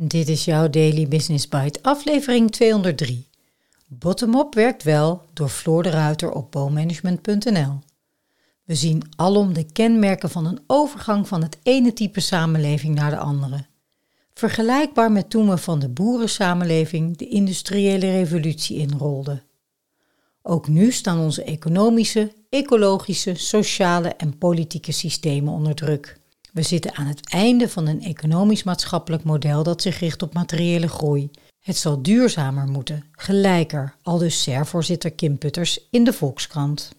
Dit is jouw Daily Business Bite, aflevering 203. Bottom-up werkt wel door Floor de Ruiter op bowmanagement.nl. We zien alom de kenmerken van een overgang van het ene type samenleving naar de andere. Vergelijkbaar met toen we van de boerensamenleving de industriële revolutie inrolden. Ook nu staan onze economische, ecologische, sociale en politieke systemen onder druk. We zitten aan het einde van een economisch-maatschappelijk model dat zich richt op materiële groei. Het zal duurzamer moeten, gelijker, al dus SER-voorzitter Kim Putters in de Volkskrant.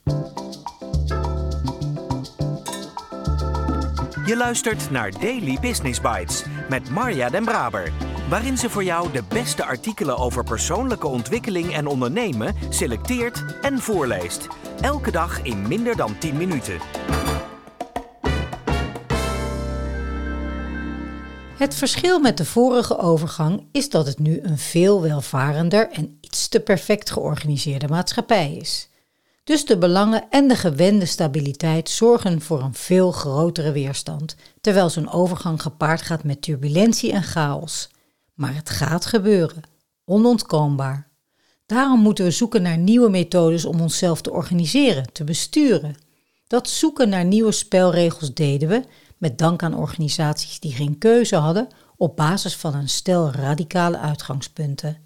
Je luistert naar Daily Business Bites met Marja Den Braber, waarin ze voor jou de beste artikelen over persoonlijke ontwikkeling en ondernemen selecteert en voorleest. Elke dag in minder dan 10 minuten. Het verschil met de vorige overgang is dat het nu een veel welvarender en iets te perfect georganiseerde maatschappij is. Dus de belangen en de gewende stabiliteit zorgen voor een veel grotere weerstand, terwijl zo'n overgang gepaard gaat met turbulentie en chaos. Maar het gaat gebeuren, onontkoombaar. Daarom moeten we zoeken naar nieuwe methodes om onszelf te organiseren, te besturen. Dat zoeken naar nieuwe spelregels deden we, met dank aan organisaties die geen keuze hadden, op basis van een stel radicale uitgangspunten.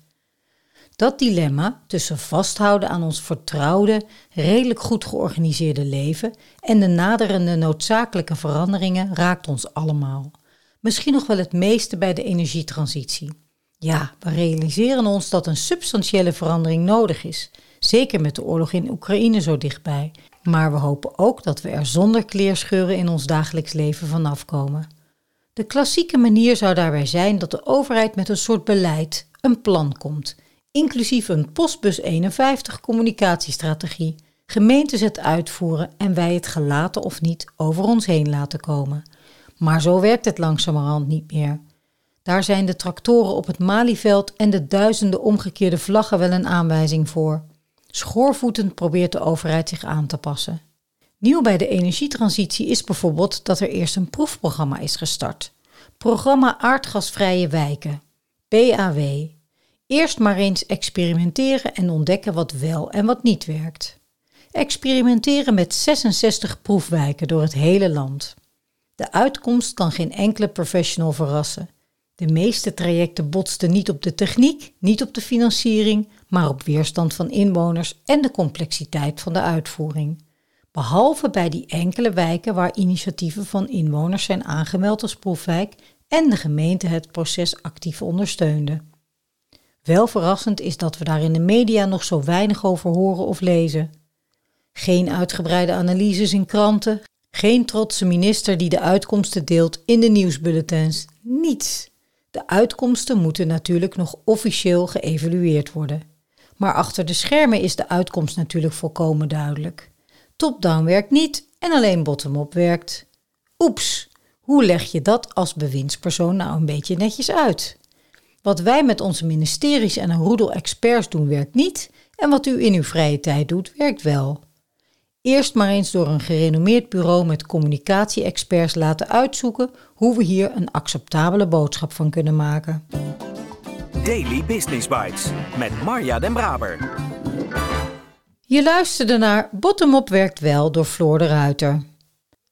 Dat dilemma tussen vasthouden aan ons vertrouwde, redelijk goed georganiseerde leven en de naderende noodzakelijke veranderingen raakt ons allemaal. Misschien nog wel het meeste bij de energietransitie. Ja, we realiseren ons dat een substantiële verandering nodig is, zeker met de oorlog in Oekraïne zo dichtbij. Maar we hopen ook dat we er zonder kleerscheuren in ons dagelijks leven vanaf komen. De klassieke manier zou daarbij zijn dat de overheid met een soort beleid, een plan komt inclusief een Postbus 51 communicatiestrategie. Gemeentes het uitvoeren en wij het gelaten of niet over ons heen laten komen. Maar zo werkt het langzamerhand niet meer. Daar zijn de tractoren op het Malieveld en de duizenden omgekeerde vlaggen wel een aanwijzing voor. Schoorvoetend probeert de overheid zich aan te passen. Nieuw bij de energietransitie is bijvoorbeeld dat er eerst een proefprogramma is gestart. Programma Aardgasvrije Wijken, PAW, Eerst maar eens experimenteren en ontdekken wat wel en wat niet werkt. Experimenteren met 66 proefwijken door het hele land. De uitkomst kan geen enkele professional verrassen. De meeste trajecten botsten niet op de techniek, niet op de financiering, maar op weerstand van inwoners en de complexiteit van de uitvoering. Behalve bij die enkele wijken waar initiatieven van inwoners zijn aangemeld als proefwijk en de gemeente het proces actief ondersteunde. Wel verrassend is dat we daar in de media nog zo weinig over horen of lezen. Geen uitgebreide analyses in kranten, geen trotse minister die de uitkomsten deelt in de nieuwsbulletins. Niets. De uitkomsten moeten natuurlijk nog officieel geëvalueerd worden. Maar achter de schermen is de uitkomst natuurlijk volkomen duidelijk. Top-down werkt niet en alleen bottom-up werkt. Oeps, hoe leg je dat als bewindspersoon nou een beetje netjes uit? Wat wij met onze ministeries en een roedel experts doen werkt niet en wat u in uw vrije tijd doet werkt wel. Eerst maar eens door een gerenommeerd bureau met communicatie-experts laten uitzoeken hoe we hier een acceptabele boodschap van kunnen maken. Daily Business Bites met Marja Den Braber. Je luisterde naar Bottom-up werkt wel door Floor de Ruiter.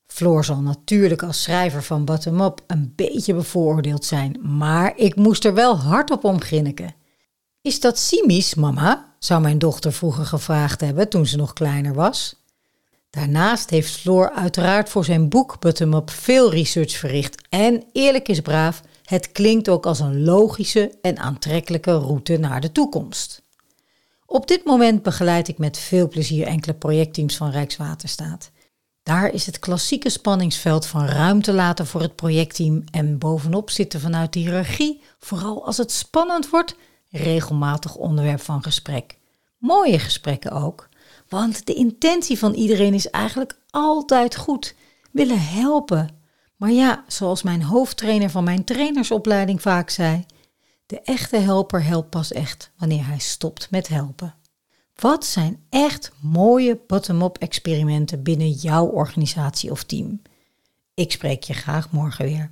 Floor zal natuurlijk als schrijver van Bottom Up een beetje bevooroordeeld zijn, maar ik moest er wel hard op om grinniken. Is dat cynisch, mama? zou mijn dochter vroeger gevraagd hebben toen ze nog kleiner was. Daarnaast heeft Floor uiteraard voor zijn boek Bottom Up veel research verricht en eerlijk is braaf, het klinkt ook als een logische en aantrekkelijke route naar de toekomst. Op dit moment begeleid ik met veel plezier enkele projectteams van Rijkswaterstaat. Daar is het klassieke spanningsveld van ruimte laten voor het projectteam en bovenop zitten vanuit de hiërarchie, vooral als het spannend wordt, regelmatig onderwerp van gesprek. Mooie gesprekken ook, want de intentie van iedereen is eigenlijk altijd goed, willen helpen. Maar ja, zoals mijn hoofdtrainer van mijn trainersopleiding vaak zei, de echte helper helpt pas echt wanneer hij stopt met helpen. Wat zijn echt mooie bottom-up experimenten binnen jouw organisatie of team? Ik spreek je graag morgen weer.